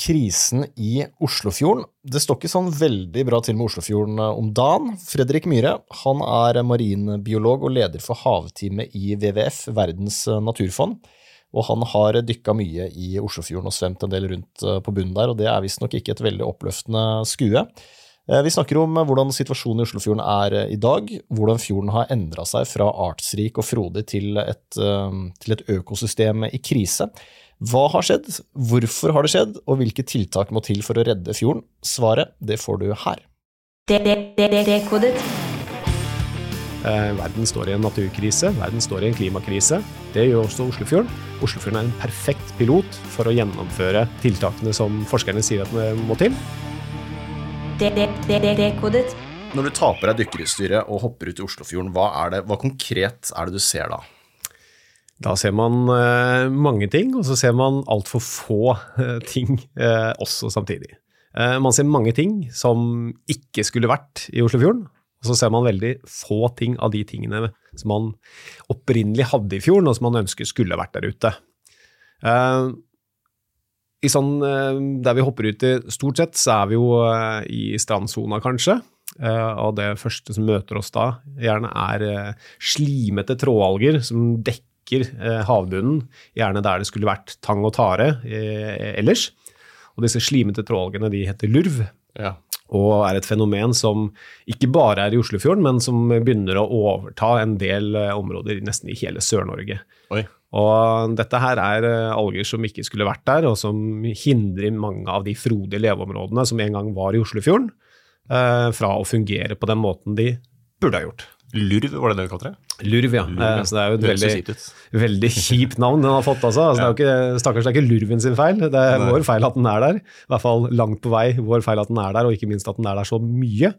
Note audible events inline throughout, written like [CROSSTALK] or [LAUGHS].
krisen i Oslofjorden. Det står ikke sånn veldig bra til med Oslofjorden om dagen. Fredrik Myhre han er marinbiolog og leder for havteamet i WWF, Verdens naturfond. Og han har dykka mye i Oslofjorden og svømt en del rundt på bunnen der, og det er visstnok ikke et veldig oppløftende skue. Eh, vi snakker om hvordan situasjonen i Oslofjorden er eh, i dag, hvordan fjorden har endra seg fra artsrik og frodig til et, eh, til et, økosystem i krise. Hva har skjedd, hvorfor har det skjedd, og hvilke tiltak må til for å redde fjorden? Svaret det får du her. Dekodet. Verden står i en naturkrise, verden står i en klimakrise. Det gjør også Oslofjorden. Oslofjorden er en perfekt pilot for å gjennomføre tiltakene som forskerne sier at vi må til. Dekodet. Når du tar på deg dykkerutstyret og hopper ut i Oslofjorden, hva, det, hva konkret er det du ser da? Da ser man uh, mange ting, og så ser man altfor få uh, ting uh, også samtidig. man ser mange ting som ikke skulle vært i Oslofjorden, og så ser man veldig få ting av de tingene som man opprinnelig hadde i fjorden, og som man ønsker skulle vært der ute. Sånn, eh, Der vi hopper ut i stort sett, så er vi jo eh, i strandsona, kanskje. Eh, og det første som møter oss da, gjerne er slimete trådalger som dekker havbunnen, gjerne der det skulle vært tang og tare ellers. Og disse slimete trålgene de heter lurv. Ja. Og er et fenomen som ikke bare er i Oslofjorden, men som begynner å overta en del områder nesten i hele Sør-Norge. Og dette her er eh, alger som ikke skulle vært der, og som hindrer mange av de frodige leveområdene som en gang var i Oslofjorden, eh, fra å fungere på den måten de burde ha gjort. Lurv, var det det du kalte det? Lurv, ja. Lurv, ja. Så det er jo et veldig, veldig kjipt navn den har fått. Altså. altså ja. det er jo ikke, Stakkars, det er ikke lurven sin feil, det er Nei. vår feil at den er der. I hvert fall langt på vei vår feil at den er der, og ikke minst at den er der så mye.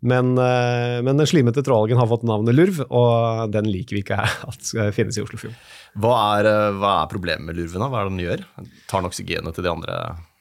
Men, eh, men den slimete trålgen har fått navnet lurv, og den liker vi ikke her [LAUGHS] at finnes i Oslofjorden. Hva er, eh, hva er problemet med lurven? Hva er det den gjør? Tar den oksygenet til de andre?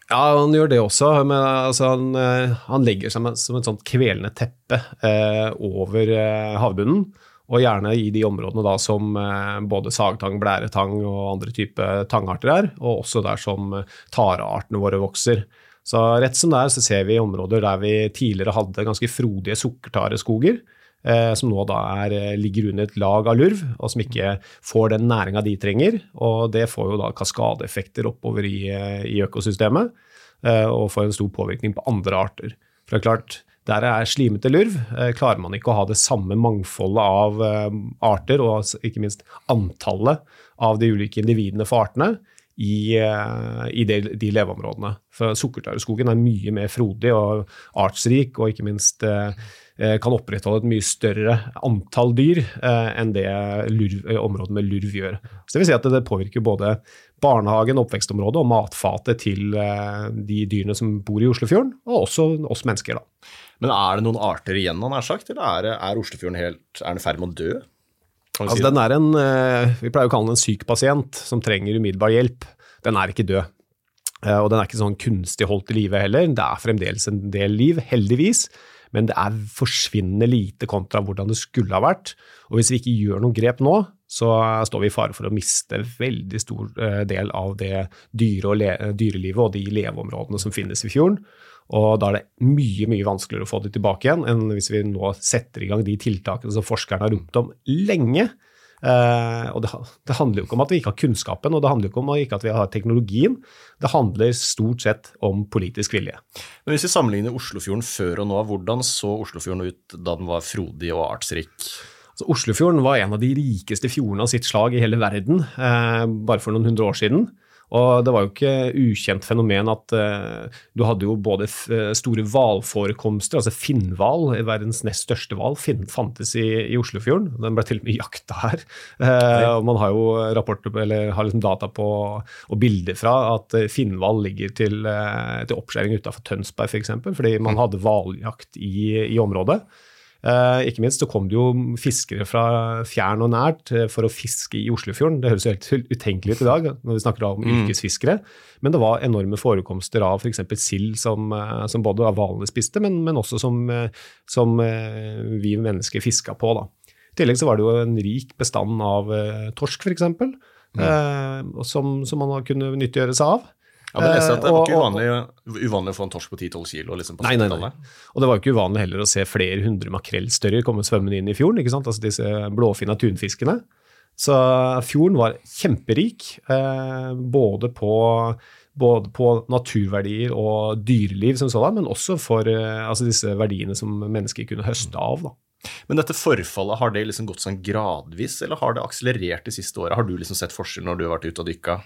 Ja, han gjør det også. Men altså, han, eh, han, legger seg som et sånt kvelende teppe eh, over eh, havbunnen. Og gjerne i de områdene da som eh, både sagtang, blæretang og andre typer tangarter er, og også der som tareartene våre vokser. Så rett som det er, så ser vi områder der vi tidligere hadde ganske frodige sukkertareskoger, eh, som nå da er, eh, ligger under et lag av lurv, og som ikke får den næringa de trenger. Og det får jo da kaskadeeffekter oppover i, eh, i økosystemet, eh, og får en stor påvirkning på andre arter. For det er klart, der er slimete lurv, eh, klarer man ikke å ha det samme mangfoldet av eh, arter, og ikke minst antallet av de ulike individene for artene, i, eh, i de, de, leveområdene. For Sukkertareskogen er mye mer frodig og artsrik, og ikke minst eh, eh, kan opprettholde et mye større antall dyr enn det lurv, området med lurv gjør. Så det vil si at det påvirker både barnehagen, oppvekstområdet og matfatet til de dyrene som bor i Oslofjorden, og også oss mennesker. da. Men er det noen arter igjen, han har sagt, eller er, er Oslofjorden helt, i ferd med å dø? Altså, den er en, eh, Vi pleier å kalle den en syk pasient som trenger umiddelbar hjelp. Den er ikke død. Eh, og den er ikke sånn kunstig holdt i live heller. Det er fremdeles en del liv, heldigvis. Men det er forsvinnende lite kontra hvordan det skulle ha vært. Og hvis vi ikke gjør noen grep nå, så står vi i fare for å miste veldig stor eh, del av det dyre dyrelivet og de leveområdene som finnes i fjorden. Og da er det mye mye vanskeligere å få det tilbake igjen enn hvis vi nå setter i gang de tiltakene som forskerne har ropt om lenge. Eh, og det, det, handler jo ikke om at vi ikke har kunnskapen, og det handler jo ikke om at, ikke at vi har teknologien. Det handler stort sett om politisk vilje. Men Hvis vi sammenligner Oslofjorden før og nå, hvordan så Oslofjorden ut da den var frodig og artsrik? Så Oslofjorden var en av de rikeste fjordene av sitt slag i hele verden eh, bare for noen hundre år siden. Og det var jo ikke ukjent fenomen at uh, du hadde jo både eh, store hvalforekomster, altså finnhval, verdens nest største hval, fantes i, i, Oslofjorden. Den ble til og med jakta her. Uh, og man har jo rapporter, eller har liksom data på og bilder fra at finnhval ligger til, uh, til oppskjæring utafor Tønsberg f.eks., for eksempel, fordi man mm. hadde hvaljakt i, i området. Eh, ikke minst så kom det jo fiskere fra fjern og nært eh, for å fiske i Oslofjorden. Det høres jo helt utenkelig ut i dag når vi snakker om mm. yrkesfiskere. Men det var enorme forekomster av f.eks. Sild, som, eh, som både hvalene spiste, men, men, også som, som, vi mennesker fiska på. Da. I tillegg så var det jo en rik bestand av torsk, f.eks., mm. eh, som, som man kunne nyttiggjøre seg av. Ja, men jeg leste at Det var ikke uvanlig, uvanlig å få en torsk på 10-12 kilo. Liksom, på nei, nei, nei. Og det var ikke uvanlig heller å se flere hundre makrellstørjer komme svømmende inn i fjorden. ikke sant? Altså disse blåfinna tunfiskene. Så fjorden var kjemperik, eh, både, på, både, på, naturverdier og dyreliv som sådan, men også for eh, altså disse verdiene som mennesker kunne høste av. da. Men dette forfallet, har det liksom gått sånn gradvis, eller har det akselerert de siste åra? Har du liksom sett forskjell når du har vært ute og dykka?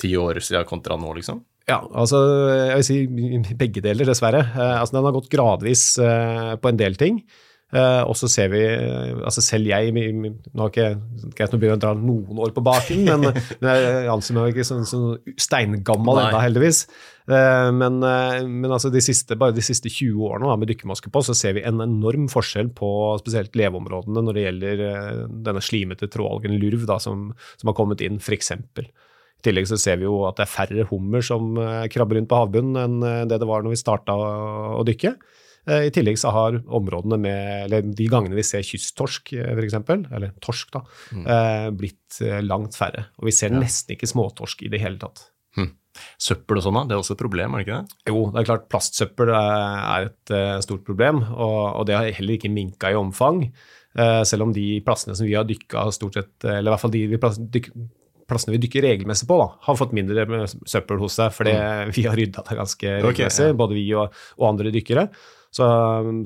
Ti år siden kontra nå, liksom? Ja, altså jeg vil si begge deler, dessverre. Eh, altså Den har gått gradvis eh, på en del ting. Eh, og så ser vi altså Selv jeg Nå har ikke greit å begynne å dra noen år på baken, men, [LAUGHS] men jeg anser meg ikke sånn, sånn steingammal ennå, heldigvis. Men, men, altså de siste, bare de siste 20 årene da, med dykkermaske på, så ser vi en enorm forskjell på spesielt leveområdene når det gjelder denne slimete trådalgen lurv da, som, som har kommet inn, f.eks. I tillegg så ser vi jo at det er færre hummer som eh, krabber rundt på havbunnen enn eh, det det var når vi starta å dykke. Eh, I tillegg så har områdene med, eller de gangene vi ser kysttorsk, f.eks., eller torsk, da, mm. blitt langt færre. Og vi ser ja. nesten ikke småtorsk i det hele tatt. Hm. Søppel og sånn? Det er også et problem, er det ikke det? Jo, det er klart plastsøppel er et stort problem, og, og det har heller ikke minka i omfang. Selv om de plassene som vi har dykka stort sett, eller i hvert fall de vi plassene vi dykker regelmessig på, da, har fått mindre søppel hos seg, fordi mm. vi har rydda det ganske regelmessig, okay, ja. både vi og, og, andre dykkere. Så,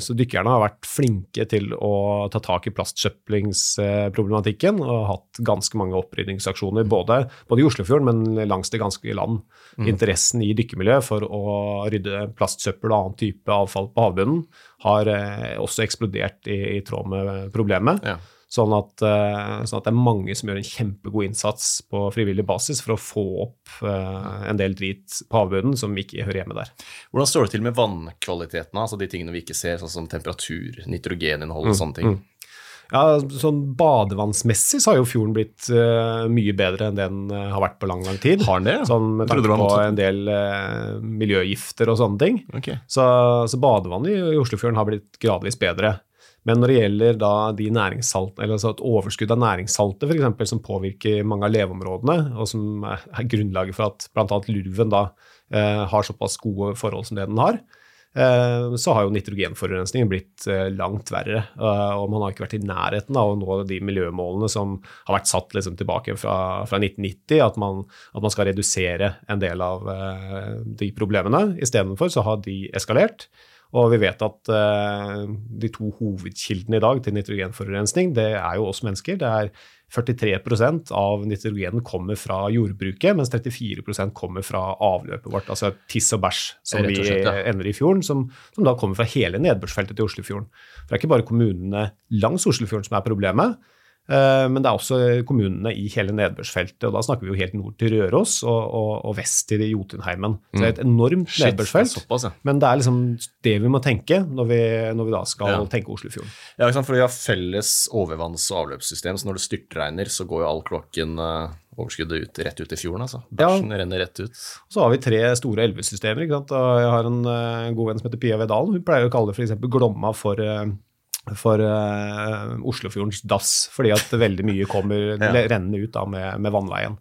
så, dykkerne har vært flinke til å ta tak i plastsøplingsproblematikken og hatt ganske mange opprydningsaksjoner, både, både, i Oslofjorden, men langs det ganske land. Mm. Interessen i dykkermiljøet for å rydde plastsøppel og annen type avfall på havbunnen har eh, også eksplodert i, i, tråd med problemet. Ja. Sånn at, eh, sånn at, det er mange som gjør en kjempegod innsats på frivillig basis for å få opp uh, en del drit på havbunnen som ikke hører hjemme der. Hvordan står det til med vannkvaliteten, altså de tingene vi ikke ser, sånn som temperatur, nitrogeninnhold og mm, sånne ting? Mm. Ja, sånn Badevannsmessig så har jo fjorden blitt uh, mye bedre enn den uh, har vært på lang lang tid. Har den det? Sånn Med tanke på en del uh, miljøgifter og sånne ting. Okay. Så, så badevannet i Oslofjorden har blitt gradvis bedre. Men når det gjelder da de altså et overskudd av næringssalter for eksempel, som påvirker mange av leveområdene, og som er, grunnlaget for at bl.a. lurven da, eh, har såpass gode forhold som det den har, eh, så har jo nitrogenforurensningen blitt eh, langt verre. Og man har ikke vært i nærheten av å nå de miljømålene som har vært satt liksom, tilbake fra, fra 1990, at man, at man, skal redusere en del av de problemene. Istedenfor så har de eskalert. Og vi vet at uh, de to hovedkildene i dag til nitrogenforurensning, det er jo oss mennesker. Det er 43% av nitrogenen kommer fra jordbruket, mens 34% kommer fra avløpet vårt, altså tiss og bæsj som vi ja. ender i fjorden, som, som, da kommer fra hele nedbørsfeltet til Oslofjorden. For det er ikke bare kommunene langs Oslofjorden som er problemet. Eh, men det er også kommunene i hele nedbørsfeltet. og Da snakker vi jo helt nord til Røros og, og, og vest til Jotunheimen. Så det er et mm. enormt Shit, nedbørsfelt. Såpass, ja. Men det er liksom det vi må tenke når vi, når vi da skal ja. tenke Oslofjorden. Ja, for vi har felles overvanns- og avløpssystem, så når det styrtregner, så går jo all kloakken uh, overskuddet ut, rett ut i fjorden. altså. Bæsjen ja. renner rett ut. Så har vi tre store elvesystemer. ikke sant? Og jeg har en uh, god venn som heter Pia Vedalen. Hun pleier å kalle det f.eks. Glomma for for uh, Oslofjordens dass, fordi at veldig mye kommer [LAUGHS] ja. rennende ut da, med, med, vannveien.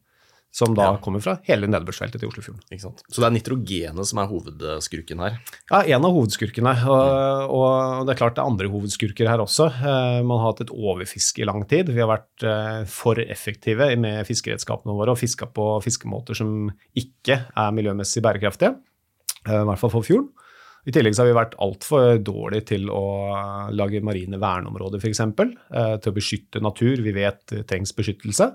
Som da ja. kommer fra hele nedbørsfeltet til Oslofjorden. Så det er nitrogenet som er hovedskurken her? Ja, en av hovedskurkene. Og, og, det er klart det er andre hovedskurker her også. Uh, man har hatt et overfiske i lang tid. Vi har vært uh, for effektive med fiskeredskapene våre og fiska på fiskemåter som ikke er miljømessig bærekraftige. I hvert fall for fjorden. I tillegg så har vi vært altfor dårlige til å lage marine verneområder, f.eks. Eh, til å beskytte natur. Vi vet trengs beskyttelse.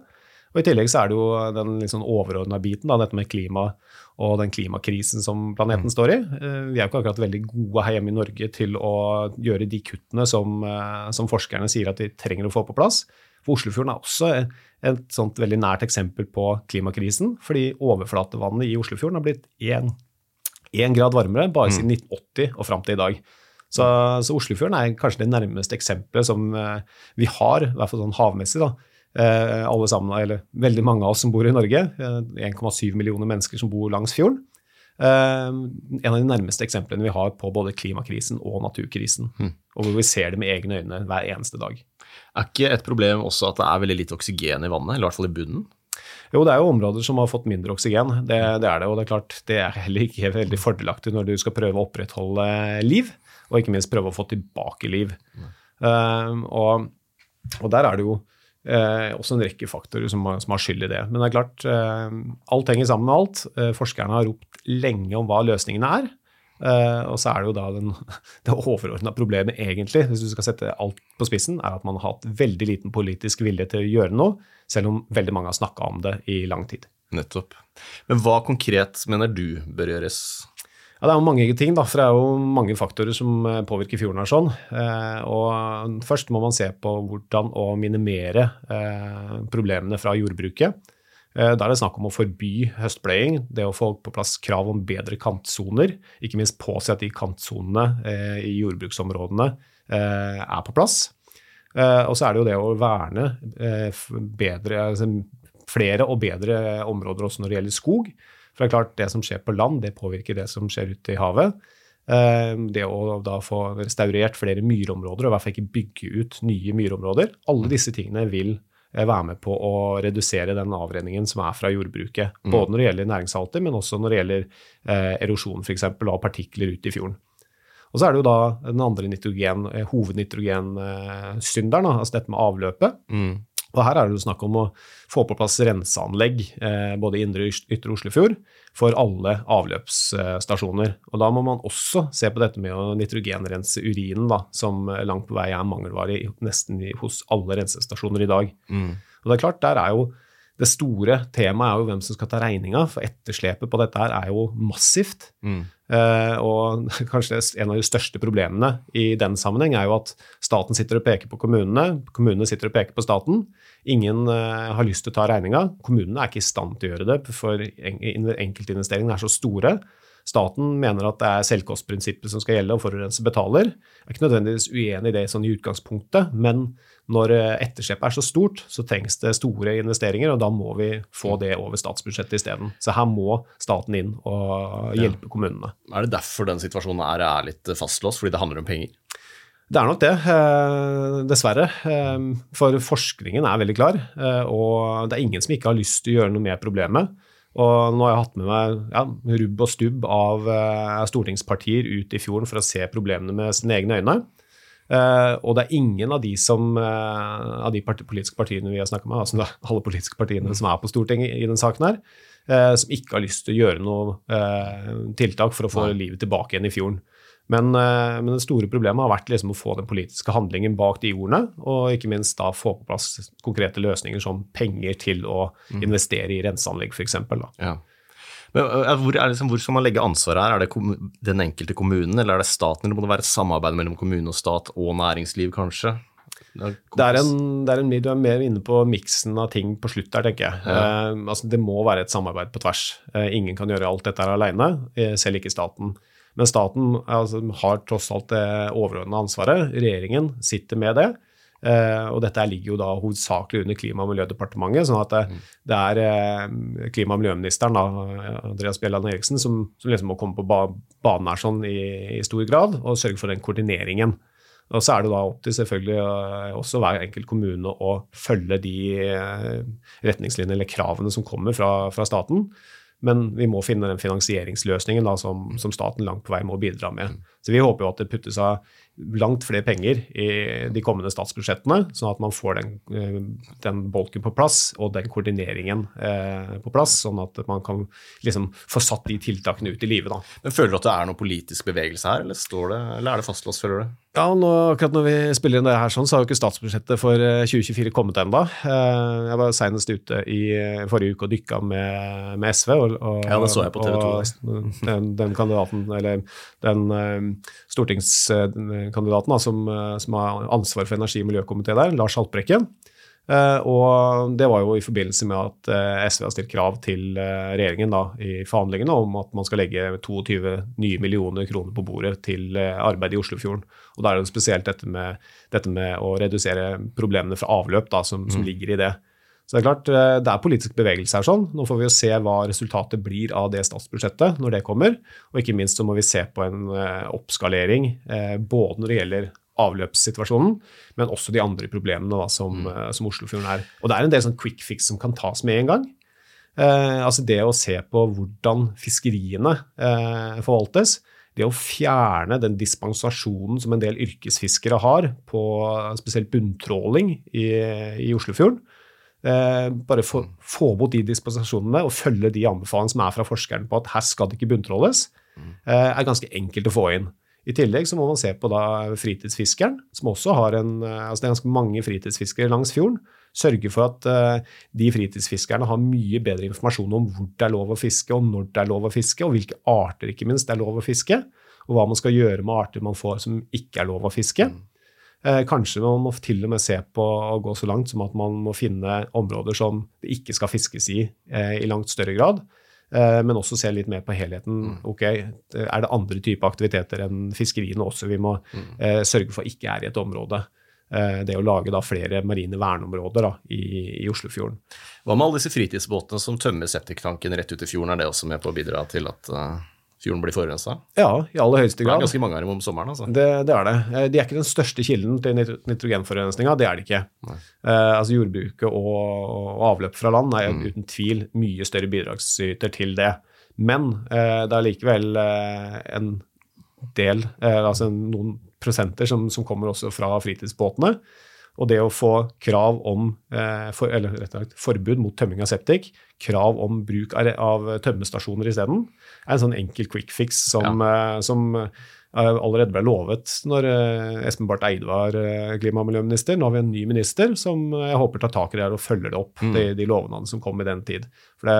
Og I tillegg så er det jo den liksom overordna biten, da, dette med klima og den klimakrisen som planeten mm. står i. Eh, vi er jo ikke akkurat veldig gode her hjemme i Norge til å gjøre de kuttene som, eh, som forskerne sier at vi trenger å få på plass. For Oslofjorden er også et sånt veldig nært eksempel på klimakrisen. Fordi overflatevannet i Oslofjorden har blitt 1 én grad varmere bare siden 1980 mm. og fram til i dag. Så, så, Oslofjorden er kanskje det nærmeste eksempelet som uh, vi har, i hvert fall sånn havmessig. da, uh, alle sammen, eller Veldig mange av oss som bor i Norge, uh, eh, 1,7 millioner mennesker som bor langs fjorden. en av de nærmeste eksemplene vi har på både klimakrisen og naturkrisen. Mm. Og hvor vi ser det med egne øyne hver eneste dag. Er ikke et problem også at det er veldig lite oksygen i vannet, eller i hvert fall i bunnen? Jo, det er jo områder som har fått mindre oksygen. Det, det, er det. Og det er klart, det er heller ikke veldig fordelaktig når du skal prøve å opprettholde liv, og ikke minst prøve å få tilbake liv. Uh, og, og, der er det jo eh, også en rekke faktorer som, som, har skyld i det. Men det er klart, eh, alt henger sammen med alt. forskerne har ropt lenge om hva løsningene er. Uh, og så er det jo da den, [LAUGHS] det overordna problemet, egentlig, hvis du skal sette alt på spissen, er at man har hatt veldig liten politisk vilje til å gjøre noe, selv om veldig mange har snakka om det i lang tid. Nettopp. Men hva konkret mener du bør gjøres? Ja, Det er jo mange ting, da, for det er jo mange faktorer som eh, påvirker fjorden. her sånn. Eh, og Først må man se på hvordan å minimere eh, problemene fra jordbruket. Eh, da er det snakk om å forby høstpløying, det å få på plass krav om bedre kantsoner. Ikke minst påse at de kantsonene eh, i jordbruksområdene eh, er på plass. Og så er det jo det å verne bedre, altså flere og bedre områder også når det gjelder skog. For det er klart, det som skjer på land, det påvirker det som skjer ute i havet. Det å da få restaurert flere myrområder, og i hvert fall ikke bygge ut nye myrområder. Alle disse tingene vil Eh, være med på å redusere den avrenningen som er fra jordbruket. Mm. Både når det gjelder næringssalter, men også når det gjelder eh, erosjon f.eks. av partikler ut i fjorden. Og så er det jo da den andre nitrogen, eh, hovednitrogensynderen, altså dette med avløpet. Mm. Og her er det jo snakk om å få på plass renseanlegg eh, både i indre og ytre Oslofjord for alle avløpsstasjoner. Og da må man også se på dette med å nitrogenrense urinen, da, som langt på vei er mangelvare nesten hos alle rensestasjoner i dag. Mm. Og det er klart, der er jo det store temaet er jo hvem som skal ta regninga, for etterslepet på dette her er jo massivt. Mm. Uh, og [LAUGHS] kanskje en av de største problemene i den sammenheng er jo at staten sitter og peker på kommunene, kommunene sitter og peker på staten. Ingen uh, har lyst til å ta regninga. Kommunene er ikke i stand til å gjøre det, for enkeltinvesteringene er så store. Staten mener at det er selvkostprinsippet som skal gjelde, og forurenser betaler. Jeg er ikke nødvendigvis uenig i det sånn i utgangspunktet, men når eh, etterslepet er så stort, så trengs det store investeringer, og da må vi få det over statsbudsjettet isteden. Så her må staten inn og hjelpe ja. kommunene. Er det derfor den situasjonen er, er litt fastlåst, fordi det handler om penger? Det er nok det, eh, dessverre. Eh, for forskningen er veldig klar, og det er ingen som ikke har lyst til å gjøre noe med problemet. Og nå har jeg hatt med meg ja, rubb og stubb av uh, stortingspartier ut i fjorden for å se problemene med sine egne øyne. Uh, og det er ingen av de, som, uh, av de part politiske partiene vi har snakka med, altså [LAUGHS] alle politiske partiene som er på Stortinget i denne saken her, som ikke har lyst til å gjøre noe tiltak for å få livet tilbake igjen i fjorden. Men, eh, men, det store problemet har vært liksom å få den politiske handlingen bak de ordene, og ikke minst da få på plass konkrete løsninger som penger til å mm. investere i renseanlegg, f.eks. Ja. Men hvor, liksom, hvor, skal man legge ansvaret her? Er det den enkelte kommunen, eller er det staten, eller må det være et samarbeid mellom kommune og stat og næringsliv, kanskje? Det er, en, det er en, du er mer inne på miksen av ting på slutt der, tenker jeg. Ja. Eh, altså, det må være et samarbeid på tvers. Eh, ingen kan gjøre alt dette her alene, eh, selv ikke staten. Men staten altså, har tross alt det overordna ansvaret. Regjeringen sitter med det. Uh, og dette ligger jo da hovedsakelig under Klima- og miljødepartementet. sånn at det, mm. det er uh, klima- og miljøministeren, da, Andreas Bjelland Eriksen, som, som, liksom må komme på ba banen her sånn i, i, stor grad og sørge for den koordineringen. Og så er det da opp til selvfølgelig uh, også hver enkelt kommune å følge de retningslinjene eller kravene som kommer fra, fra staten. Men vi må finne den finansieringsløsningen da, som, som, staten langt på vei må bidra med. Så vi håper jo at det puttes av langt flere penger i de kommende statsbudsjettene, sånn at man får den, eh, den bolken på plass og den koordineringen eh, på plass, sånn at man kan liksom få satt de tiltakene ut i livet. Men Føler du at det er noe politisk bevegelse her, eller, det, eller er det fastlåst, føler du? Ja, nå, akkurat når vi spiller inn det her sånn, så har jo ikke statsbudsjettet for 2024 eh, kommet ennå. Eh, jeg var senest ute i forrige uke og dykka med, med SV. Og, og, ja, det så jeg på TV 2. [LAUGHS] Den, den, kandidaten, eller den stortingskandidaten da, som, som, har ansvar for energi- og miljøkomité der, Lars Haltbrekken. Uh, og det var jo i forbindelse med at uh, SV har stilt krav til uh, regjeringen da, i forhandlingene om at man skal legge 22 nye millioner kroner på bordet til arbeid i Oslofjorden. Og da er det spesielt dette med, dette med å redusere problemene fra avløp da, som, som, mm. ligger i det. Så Det er klart, det er politisk bevegelse her. sånn. Nå får vi jo se hva resultatet blir av det statsbudsjettet når det kommer. Og ikke minst så må vi se på en oppskalering både når det gjelder avløpssituasjonen, men også de andre problemene da, som, mm. uh, som Oslofjorden er. Og det er en del sånn quick fix som kan tas med en gang. Eh, altså det å se på hvordan fiskeriene eh, forvaltes, det å fjerne den dispensasjonen som en del yrkesfiskere har på spesielt bunntråling i, i Oslofjorden. Eh, bare få, få, bort de dispensasjonene og følge de anbefalingene som er fra forskeren på at her skal det ikke bunntråles, eh, er ganske enkelt å få inn. I tillegg så må man se på da fritidsfiskeren, som også har en eh, altså Det er ganske mange fritidsfiskere langs fjorden. Sørge for at uh, de fritidsfiskerne har mye bedre informasjon om hvor det er lov å fiske, og når det er lov å fiske, og hvilke arter ikke minst det er lov å fiske. Og hva man skal gjøre med arter man får som ikke er lov å fiske. Uh, kanskje man må til og med se på å gå så langt som at man må finne områder som det ikke skal fiskes i i langt større grad. Eh, men også se litt mer på helheten. Mm. ok, Er det andre typer aktiviteter enn fiskeriene også vi må mm. eh, sørge for ikke er i et område? Eh, det å lage da flere marine verneområder da, i, i, Oslofjorden. Hva med alle disse fritidsbåtene som tømmer septiktanken rett ut i fjorden? Er det også med på å bidra til at uh fjorden blir forurensa? Ja, i aller høyeste grad. Det er ganske mange av dem om sommeren? altså. Det, det, er det. Eh, de er ikke den største kilden til nitrogenforurensninga, det er de ikke. Eh, altså Jordbruket og, og, avløp fra land er mm. uten tvil mye større bidragsyter til det. Men eh, det er likevel eh, en del, eh, altså noen prosenter, som, som kommer også fra fritidsbåtene. Og det å få krav om, eh, for, eller rett og slett forbud mot tømming av septik, krav om bruk av tømmestasjoner isteden, er en sånn enkel quick fix som, ja. Eh, som eh, allerede ble lovet når Espen Barth Eide var klima- og miljøminister. Nå har vi en ny minister som jeg håper tar tak i det og følger det opp, mm. de, de lovnadene som kom i den tid. For det,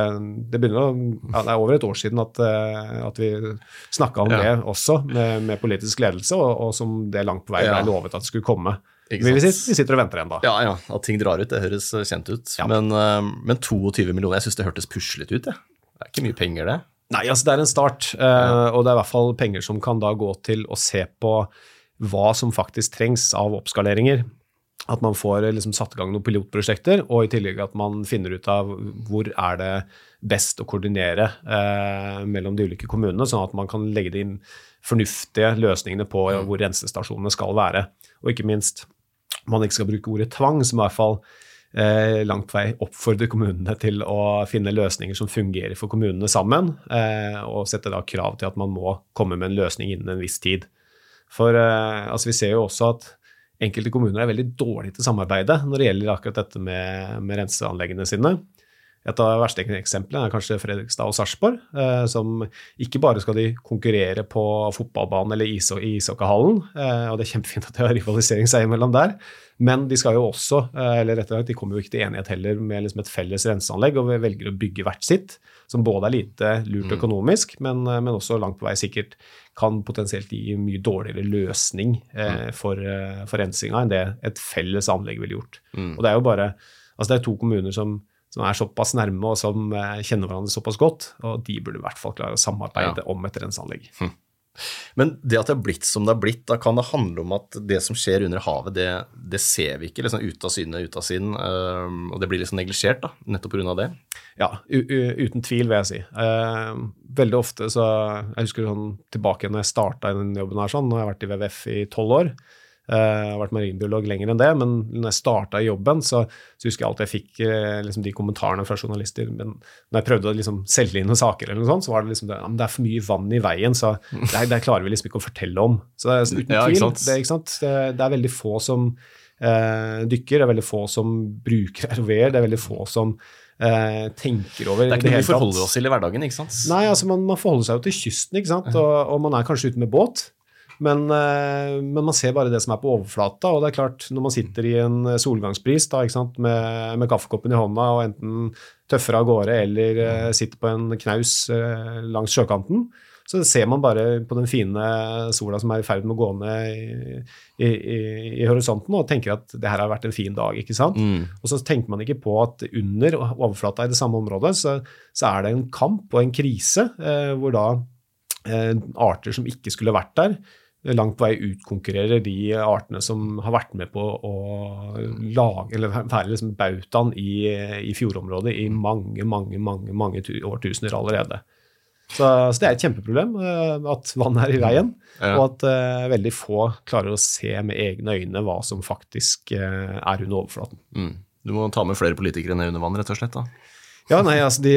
det, begynner ja, det er over et år siden at, at vi snakka om ja. det også, med, med politisk ledelse, og, og, som det langt på vei ble lovet at det skulle komme. Vi, vi, sitter og venter ennå. Ja, ja. At ting drar ut, det høres eh, kjent ut. Ja. Men, eh, men, 22 millioner, jeg syns det hørtes puslete ut. Det. det er ikke mye penger, det. Nei, altså det er en start. Eh, ja. Og det er i hvert fall penger som kan da gå til å se på hva som faktisk trengs av oppskaleringer. At man får liksom satt i gang noen pilotprosjekter, og i tillegg at man finner ut av hvor er det best å koordinere eh, mellom de ulike kommunene, sånn at man kan legge de fornuftige løsningene på mm. hvor rensestasjonene skal være. Og ikke minst man ikke skal bruke ordet tvang, som i hvert fall eh, langt vei oppfordrer kommunene til å finne løsninger som fungerer for kommunene sammen, eh, og sette da krav til at man må komme med en løsning innen en viss tid. For eh, altså, vi ser jo også at enkelte kommuner er veldig dårlige til samarbeidet når det gjelder akkurat dette med, med renseanleggene sine. Et av de verste eksemplene er kanskje Fredrikstad og Sarpsborg, eh, som ikke bare skal de konkurrere på fotballbanen eller i ishockeyhallen, eh, og det er kjempefint at de har rivalisering seg imellom der, men de skal jo også, eh, eller rett og slett, de kommer jo ikke til enighet heller med liksom et felles renseanlegg, og velger å bygge hvert sitt, som både er lite lurt mm. økonomisk, men, men også langt på vei sikkert kan potensielt gi mye dårligere løsning mm. for, for rensinga enn det et felles anlegg ville gjort. Mm. Og det er jo bare Altså det er to kommuner som som er såpass nærme og som eh, kjenner hverandre såpass godt. Og de burde i hvert fall klare å samarbeide ja. om et renseanlegg. Hm. Men det at det har blitt som det har blitt, da kan det handle om at det som skjer under havet, det, det ser vi ikke. liksom Ut av syne, ut av sinn. Uh, og det blir liksom neglisjert, da, nettopp pga. det? Ja, uten tvil, vil jeg si. Uh, veldig ofte så Jeg husker sånn tilbake når jeg starta i den jobben her, sånn, nå har jeg vært i WWF i tolv år. Eh, jeg har vært marinbiolog lenger enn det, men når jeg starta i jobben, så, så, husker jeg alltid jeg fikk eh, liksom, de kommentarene fra journalister. Men når jeg prøvde å liksom, selge inn noen saker, eller noe sånt, så var det liksom det, det er for mye vann i veien, så det, det klarer vi liksom ikke å fortelle om. Så det er uten [LAUGHS] ja, tvil, det, det, det, er veldig få som eh, dykker, det er veldig få som bruker ROV-er, det er veldig få som Eh, tenker over Det er ikke noe vi forholder oss til i hverdagen, ikke sant? Nei, altså man, man forholder seg jo til kysten, ikke sant, og, og man er kanskje ute med båt. Men, eh, men, man ser bare det som er på overflata. Og det er klart, når man sitter i en solgangspris da, med, med, kaffekoppen i hånda og enten tøffer av gårde eller uh, sitter på en knaus uh, langs sjøkanten, så ser man bare på den fine sola som er i ferd med å gå ned i, i, i, i horisonten, og tenker at det her har vært en fin dag. ikke sant? Mm. Og så tenker man ikke på at under overflata i det samme området, så, så er det en kamp og en krise eh, hvor da eh, arter som ikke skulle vært der, langt på vei utkonkurrerer de artene som har vært med på å lage, eller være liksom bautaen i, i, fjordområdet i mange, mange, mange, mange årtusener allerede. Så, så, det er et kjempeproblem uh, at vann er i veien, ja. og at uh, veldig få klarer å se med egne øyne hva som faktisk uh, er under overflaten. Mm. Du må ta med flere politikere ned under vann, rett og slett? da? Ja, nei, altså de,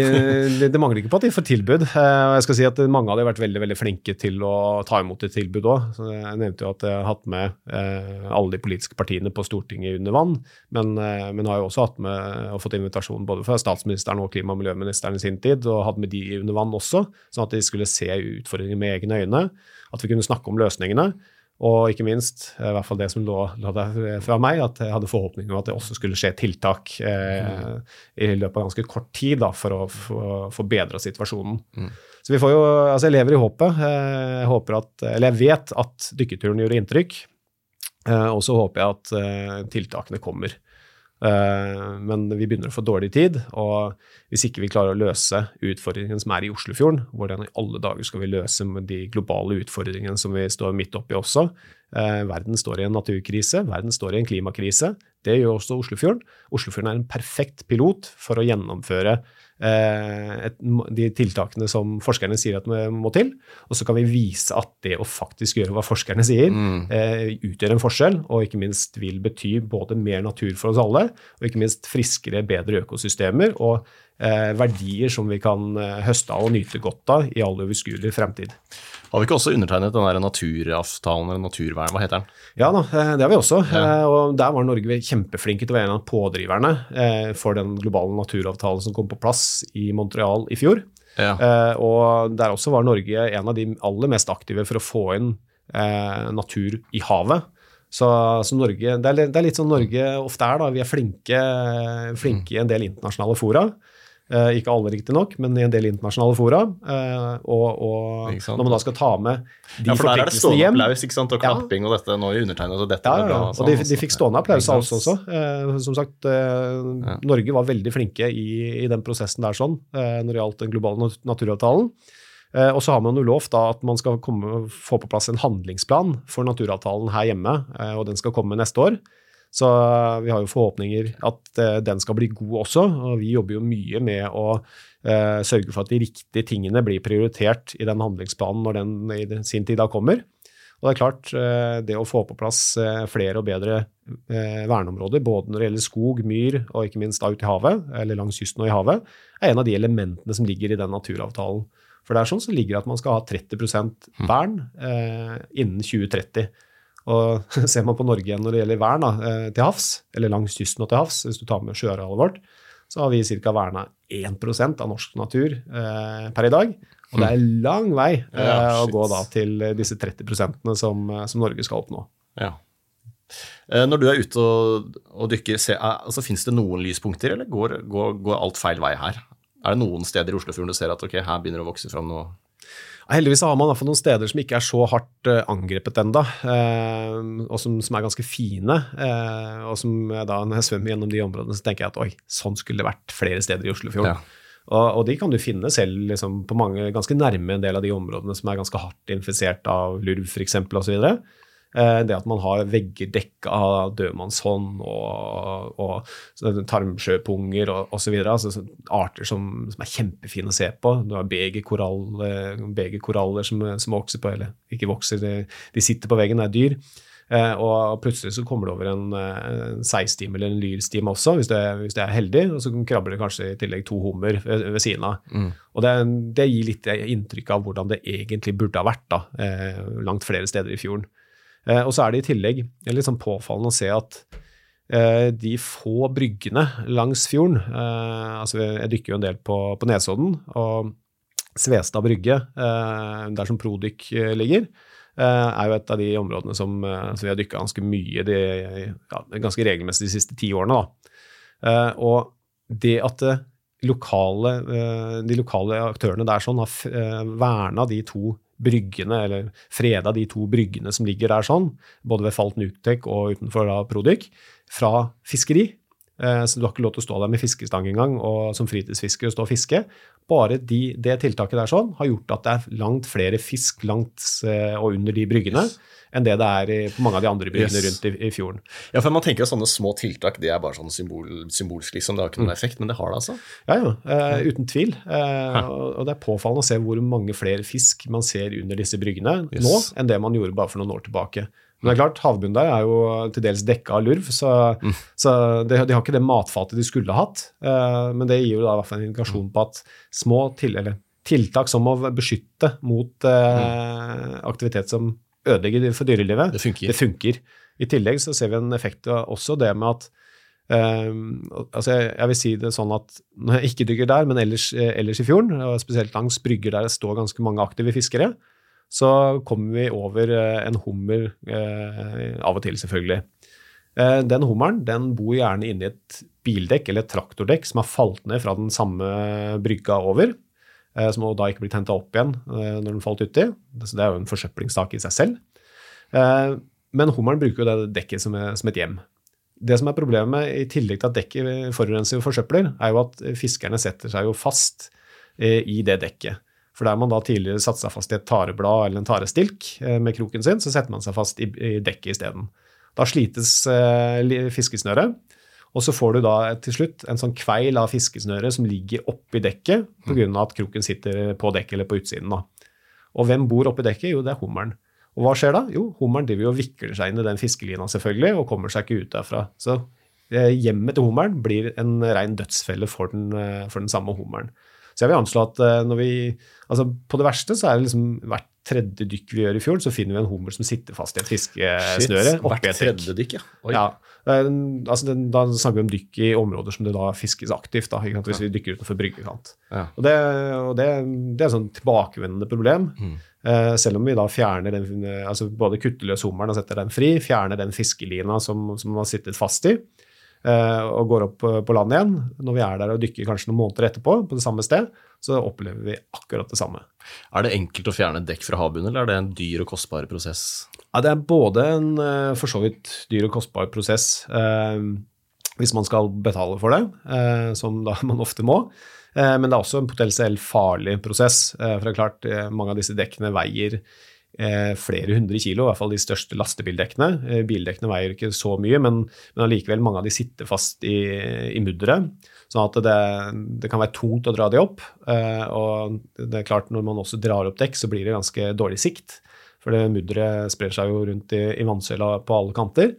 de, Det mangler ikke på at de får tilbud. Eh, jeg skal si at Mange de har vært veldig veldig flinke til å ta imot et tilbud òg. Jeg nevnte jo at jeg har hatt med eh, alle de politiske partiene på Stortinget under vann. Men, eh, men har jo også hatt med og fått invitasjon både fra statsministeren og klima- og miljøministeren i sin tid, og hatt med de under vann også, sånn at de skulle se utfordringer med egne øyne. At vi kunne snakke om løsningene. Og ikke minst, i hvert fall det som lå, lå der fra meg, at jeg hadde forhåpninger om at det også skulle skje tiltak eh, i løpet av ganske kort tid da, for å forbedre situasjonen. Mm. Så vi får jo, altså Jeg lever i håpet. Jeg håper at, eller jeg vet at dykketuren gjorde inntrykk. Eh, og så håper jeg at eh, tiltakene kommer. Eh, men vi begynner å få dårlig tid, og hvis ikke vi klarer å løse utfordringen som er i Oslofjorden, hvordan i alle dager skal vi løse de globale utfordringene som vi står midt oppi også? Eh, verden står i en naturkrise, verden står i en klimakrise. Det gjør også Oslofjorden. Oslofjorden er en perfekt pilot for å gjennomføre et, de tiltakene som forskerne sier at må til. Og så kan vi vise at det å faktisk gjøre hva forskerne sier, mm. eh, utgjør en forskjell, og ikke minst vil bety både mer natur for oss alle, og ikke minst friskere, bedre økosystemer og eh, verdier som vi kan eh, høste av og nyte godt av i all overskuelig fremtid. Har vi ikke også undertegnet den der naturavtalen eller naturvern, hva heter den? Ja da, eh, det har vi også. Ja. Eh, og der var Norge kjempeflinke til å være en av pådriverne eh, for den globale naturavtalen som kom på plass i Montreal i fjor. Ja. Og der også var Norge en av de aller mest aktive for å få inn natur i havet. Så, så Norge, det er, det er, litt sånn Norge ofte er. da, Vi er flinke, flinke i en del internasjonale fora. Uh, ikke alle, riktignok, men i en del internasjonale fora. Uh, og, og når man da skal ta med de ja, for der er det stående hjem, applaus ikke sant, og klapping ja. og dette. Nå undertegnet og dette ja, ja, og de, de, fikk stående applaus av oss også. Uh, som sagt, ja. Norge var veldig flinke i, i, den prosessen der sånn, når det gjaldt den globale naturavtalen. og så har man jo lovt at man skal komme, få på plass en handlingsplan for naturavtalen her hjemme, og den skal komme neste år. Så eh, vi har jo forhåpninger at uh, den skal bli god også. Og vi jobber jo mye med å uh, sørge for at de riktige tingene blir prioritert i den handlingsplanen når den i sin tid da kommer. Og det er klart, uh, det å få på plass flere og bedre verneområder, både når det gjelder skog, myr og ikke minst da ute i havet, eller langs kysten og i havet, er en av de elementene som ligger i den naturavtalen. For det er sånn som ligger at man skal ha 30% vern innen 2030. Og [LAUGHS] ser man på Norge igjen når det gjelder vern da, eh, til havs, eller langs kysten og til havs, hvis du tar med sjøarealet vårt, så har vi ca. verna 1 av norsk natur eh, per i dag. Og det er lang vei eh, ja, å gå da til disse 30 som, som Norge skal oppnå. Ja. Eh, når du er ute og, og dykker, se, altså, fins det noen lyspunkter, eller går, går, går, alt feil vei her? Er det noen steder i Oslofjorden du ser at ok, her begynner det å vokse fram noe Heldigvis har man noen steder som ikke er så hardt uh, angrepet ennå, uh, og som, som, er ganske fine. Uh, og som da, når jeg svømmer gjennom de områdene, så tenker jeg at oi, sånn skulle det vært flere steder i Oslofjorden. Ja. Og, og, de kan du finne selv liksom, på mange, ganske nærme en del av de områdene som er ganske hardt infisert av lurv f.eks. osv. Eh, det at man har vegger dekka av dødmannshånd og, og tarmsjøpunger osv. Altså, arter som, som, er kjempefine å se på. Du har begerkoraller som, som, vokser på, eller ikke vokser, de, de sitter på veggen, det er dyr. Eh, og plutselig så kommer det over en, en seisstime eller en lyrstime også, hvis det, hvis det, er, heldig. Og så krabber det kanskje i tillegg to hummer ved, ved siden av. Mm. Og det, det, gir litt inntrykk av hvordan det egentlig burde ha vært da, eh, langt flere steder i fjorden. Eh, og så er det i tillegg litt sånn påfallende å se at eh, de få bryggene langs fjorden eh, altså Jeg dykker jo en del på, på Nesodden, og Svestad brygge, der som Prodyk ligger, er jo et av de områdene som, som vi har dykka ganske mye de, ja, ganske regelmessig de siste ti årene. Da. Og det at lokale, de lokale aktørene der sånn har verna de to bryggene, eller freda de to bryggene som ligger der sånn, både ved Falt Nutek og utenfor da Prodyk, fra fiskeri. Eh, så du har ikke lov til å stå der med fiskestang engang og som fritidsfisker og stå og fiske. Bare de, det tiltaket der sånn har gjort at det er langt flere fisk langt eh, og under de bryggene. Yes enn det det er på mange av de andre bryggene yes. rundt i, i, fjorden. Ja, for man tenker at sånne små tiltak det er bare sånn symbol, symbolsk, liksom. Det har ikke noen mm. effekt, men det har det altså? Ja, ja. Uh, uten tvil. Uh, og det er påfallende å se hvor mange flere fisk man ser under disse bryggene yes. nå, enn det man gjorde bare for noen år tilbake. Men det er klart, havbunnen der er jo til dels dekka av lurv, så, mm. så de, de, har ikke det matfatet de skulle hatt. Uh, men det gir jo da i hvert fall en indikasjon på at små til, eller, tiltak som å beskytte mot uh, aktivitet som ødelegger for dyrelivet, det funker. det funker. I tillegg så ser vi en effekt av også det med at Uh, altså jeg, jeg, vil si det sånn at når jeg ikke dykker der, men ellers, ellers i fjorden, og spesielt langs brygger der det står ganske mange aktive fiskere, så kommer vi over eh, en hummer eh, av og til, selvfølgelig. Eh, den hummeren den bor gjerne inni et bildekk eller et traktordekk som har falt ned fra den samme brygga over. Som da ikke blir henta opp igjen når den falt uti. Så det er jo en forsøplingssak i seg selv. Men hummeren bruker jo det dekket som, et hjem. Det som er problemet, i tillegg til at dekket forurenser og forsøpler, er jo at fiskerne setter seg jo fast i det dekket. For der man da tidligere satte seg fast i et tareblad eller en tarestilk eh, med kroken sin, så setter man seg fast i, i dekket isteden. Da slites eh, fiskesnøret, og så får du da til slutt en sånn kveil av fiskesnøret som ligger oppi dekket pga. at kroken sitter på dekket eller på utsiden. da. Og hvem bor oppi dekket? Jo, det er hummeren. Og hva skjer da? Jo, hummeren driver og vikler seg inn i den fiskelina selvfølgelig, og kommer seg ikke ut derfra. Så eh, hjemmet til hummeren blir en rein dødsfelle for den, eh, for den samme hummeren. Så jeg vil anslå at eh, når vi Altså, på det verste så er det liksom hvert tredje dykk vi gjør i fjorden, så finner vi en hummer som sitter fast i et fiskesnøre Hvert tredje dykk, ja. Ja. Altså, da snakker vi om dykk i områder som det da fiskes aktivt, da, hvis vi dykker utenfor bryggekant. Ja. Og, det, og det, det, er et sånn tilbakevendende problem. Mm. Eh, selv om vi da fjerner den, altså både kutter løs hummeren og setter den fri, fjerner den fiskelina som, som den har sittet fast i, Eh, og går opp på land igjen. Når vi er der og dykker kanskje noen måneder etterpå på det samme sted, så opplever vi akkurat det samme. Er det enkelt å fjerne dekk fra havbunnen, eller er det en dyr og kostbar prosess? Ja, det er både en eh, for så vidt dyr og kostbar prosess eh, hvis man skal betale for det, eh, som da [LAUGHS] man ofte må. Eh, men det er også en potensielt farlig prosess. Eh, for det er klart, mange av disse dekkene veier Eh, flere hundre kilo, i hvert fall de største lastebildekkene. Eh, bildekkene veier ikke så mye, men, men allikevel mange av de sitter fast i, i mudderet. Sånn at det, det, kan være tungt å dra de opp. Eh, og det er klart når man også drar opp dekk, så blir det ganske dårlig sikt. For det mudderet sprer seg jo rundt i, i vannsøyla på alle kanter.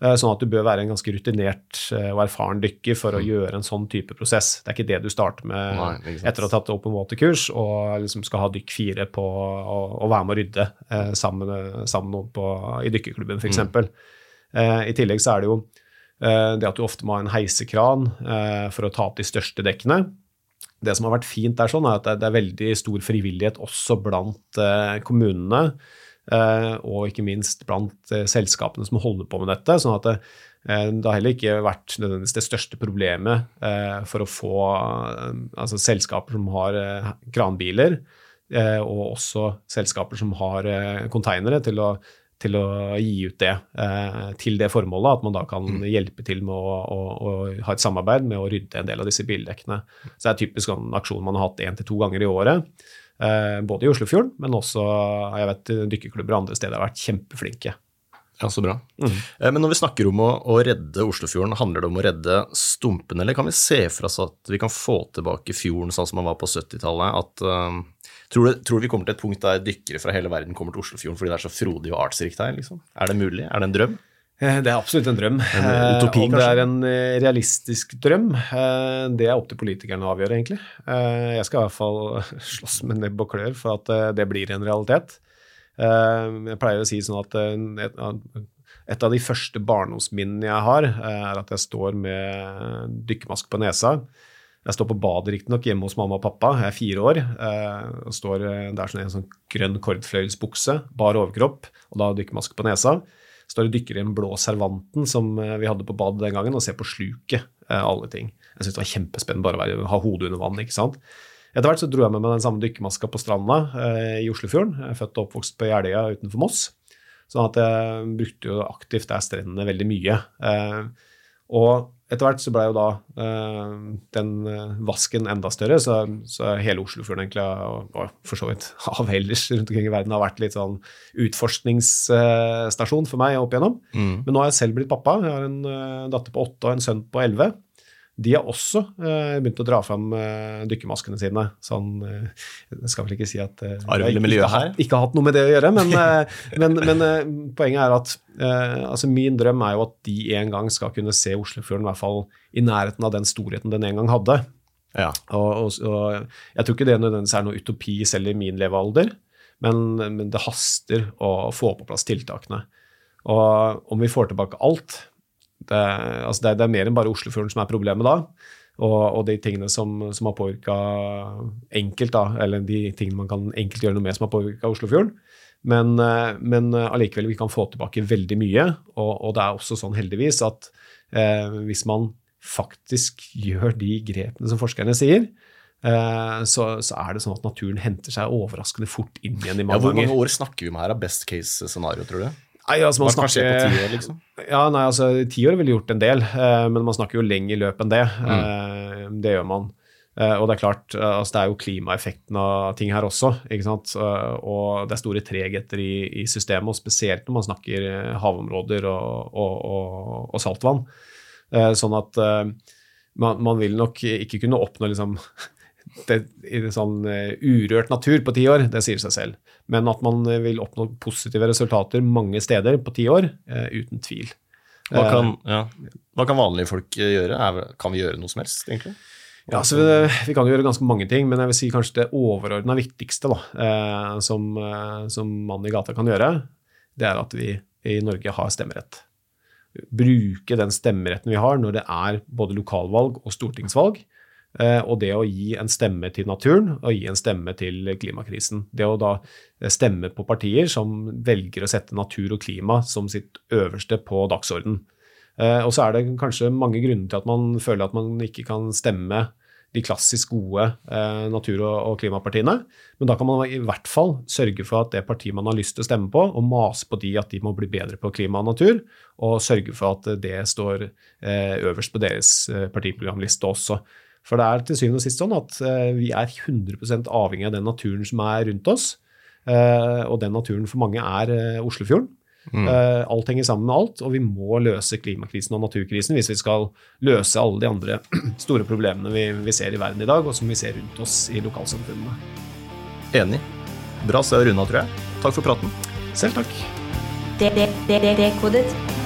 Eh, sånn at du bør være en ganske rutinert eh, og erfaren dykker for å mm. gjøre en sånn type prosess. Det er ikke det du starter med Nei, etter å ha tatt open water-kurs og liksom skal ha dykk fire på å være med å rydde eh, sammen, sammen på, i dykkerklubben, f.eks. Mm. Eh, I tillegg så er det jo eh, det at du ofte må ha en heisekran for å ta opp de største dekkene. Det som har vært fint der, sånn, er at det er veldig stor frivillighet også blant kommunene og ikke minst blant eh, selskapene som holder på med dette. sånn at det, eh, det har heller ikke vært nødvendigvis det største problemet for å få altså selskaper som har kranbiler, og også selskaper som har konteinere, til å, til å gi ut det til det formålet. At man da kan mm. hjelpe til med å, å, å, ha et samarbeid med å rydde en del av disse bildekkene. Så det er typisk en aksjon man har hatt én til to ganger i året. Eh, både i Oslofjorden, men også jeg vet, dykkerklubber andre steder har vært kjempeflinke. Ja, Så bra. Mm. Eh, men når vi snakker om å, å, redde Oslofjorden, handler det om å redde stumpene, eller kan vi se for oss at vi kan få tilbake fjorden sånn som man var på 70-tallet? Uh, tror, du, tror, du vi kommer til et punkt der dykkere fra hele verden kommer til Oslofjorden fordi det er så frodig og artsrikt her? Liksom? Er det mulig? Er det en drøm? Eh, det er absolutt en drøm. En utopi, Om det er en eh, realistisk drøm, eh, det er opp til politikerne å avgjøre, egentlig. Jeg skal i hvert fall [LAUGHS] slåss med nebb og klør for at det blir en realitet. Jeg pleier å si sånn at et av de første barndomsminnene jeg har, er at jeg står med dykkermaske på nesa. Jeg står på badet riktignok hjemme hos mamma og pappa, jeg er fire år. og står der sånn en sånn grønn kordfløyelsbukse, bar overkropp, og da dykkermaske på nesa står og dykker i den blå servanten som eh, vi hadde på badet den gangen, og ser på sluket eh, alle ting. Jeg syntes det var kjempespennende bare å være, ha hodet under vann. ikke sant? Etter hvert så dro jeg med meg den samme dykkermaska på stranda eh, i Oslofjorden. Jeg er født og oppvokst på Jeløya utenfor Moss. Sånn at jeg brukte jo aktivt der strendene veldig mye. Og etter hvert så ble jo da uh, den uh, vasken enda større, så, så hele Oslofjorden egentlig, og, og, for så vidt [LAUGHS] havet ellers rundt omkring i verden, har vært litt sånn utforskningsstasjon uh, for meg opp igjennom. Mm. Men nå har jeg selv blitt pappa. Jeg har en datter på åtte og en sønn på elleve. De har også uh, begynt å dra fram uh, dykkermaskene sine. Sånn, uh, jeg skal vel ikke si at uh, Arvelig miljø her? ikke har hatt noe med det å gjøre, men, men, men poenget er at altså min drøm er jo at de en gang skal kunne se Oslofjorden i hvert fall i nærheten av den storheten den en gang hadde. Ja. Og, og, og, jeg tror ikke det nødvendigvis er noe utopi selv i min levealder, men, men det haster å få på plass tiltakene. Og om vi får tilbake alt det, altså det, det er mer enn bare Oslofjorden som er problemet da. Og, og de tingene som, som har påvirka enkelt, da, eller de tingene man kan enkelt gjøre noe med som har påvirka Oslofjorden. Men, men allikevel, vi kan få tilbake veldig mye. Og, og det er også sånn, heldigvis, at eh, hvis man faktisk gjør de grepene som forskerne sier, eh, så, så, er det sånn at naturen henter seg overraskende fort inn igjen i mange ganger. Ja, hvor mange år snakker vi om her av best case scenario, tror du? Nei, altså, man snakker, på ti år, liksom? Ja, nei, altså, ti år ville gjort en del, uh, men man snakker jo lenger løp enn det. Mm. Eh, det gjør man. Uh, og det er klart, altså, det er jo klimaeffekten av ting her også. ikke sant? Og det er store tregheter i, i, systemet, og spesielt når man snakker havområder og, og, og, og saltvann. sånn at man, man, vil nok ikke kunne oppnå liksom [LAUGHS] det, i sånn urørt natur på ti år, det sier seg selv men at man vil oppnå positive resultater mange steder på ti år, uh, uten tvil. Hva kan, eh, ja. Hva kan, vanlige folk gjøre? Kan vi gjøre noe som helst, egentlig? Ja, så vi, vi, kan gjøre ganske mange ting, men jeg vil si kanskje det overordna viktigste da, eh, som, eh, som mannen i gata kan gjøre, det er at vi i Norge har stemmerett. Bruke den stemmeretten vi har når det er både lokalvalg og stortingsvalg, Eh, og det å gi en stemme til naturen og gi en stemme til klimakrisen. Det å da eh, stemme på partier som velger å sette natur og klima som sitt øverste på dagsorden. Eh, og så er det kanskje mange grunner til at man føler at man ikke kan stemme de klassisk gode natur- og klimapartiene. Men da kan man i hvert fall sørge for at det partiet man har lyst til å stemme på, og mase på de at de må bli bedre på klima og natur, og sørge for at det står øverst på deres partiprogramliste også. For det er til syvende og sist sånn at uh, vi er 100 avhengig av den naturen som er rundt oss. Uh, og den naturen for mange er uh, Oslofjorden. Mm. alt henger sammen med alt, og vi må løse klimakrisen og naturkrisen hvis vi skal løse alle de andre [CLEARS THROAT] store problemene vi, vi ser i verden i dag, og som vi ser rundt oss i lokalsamfunnene. Enig. Bra sted å runde av, tror jeg. Takk for praten. Selv takk. Dekodet.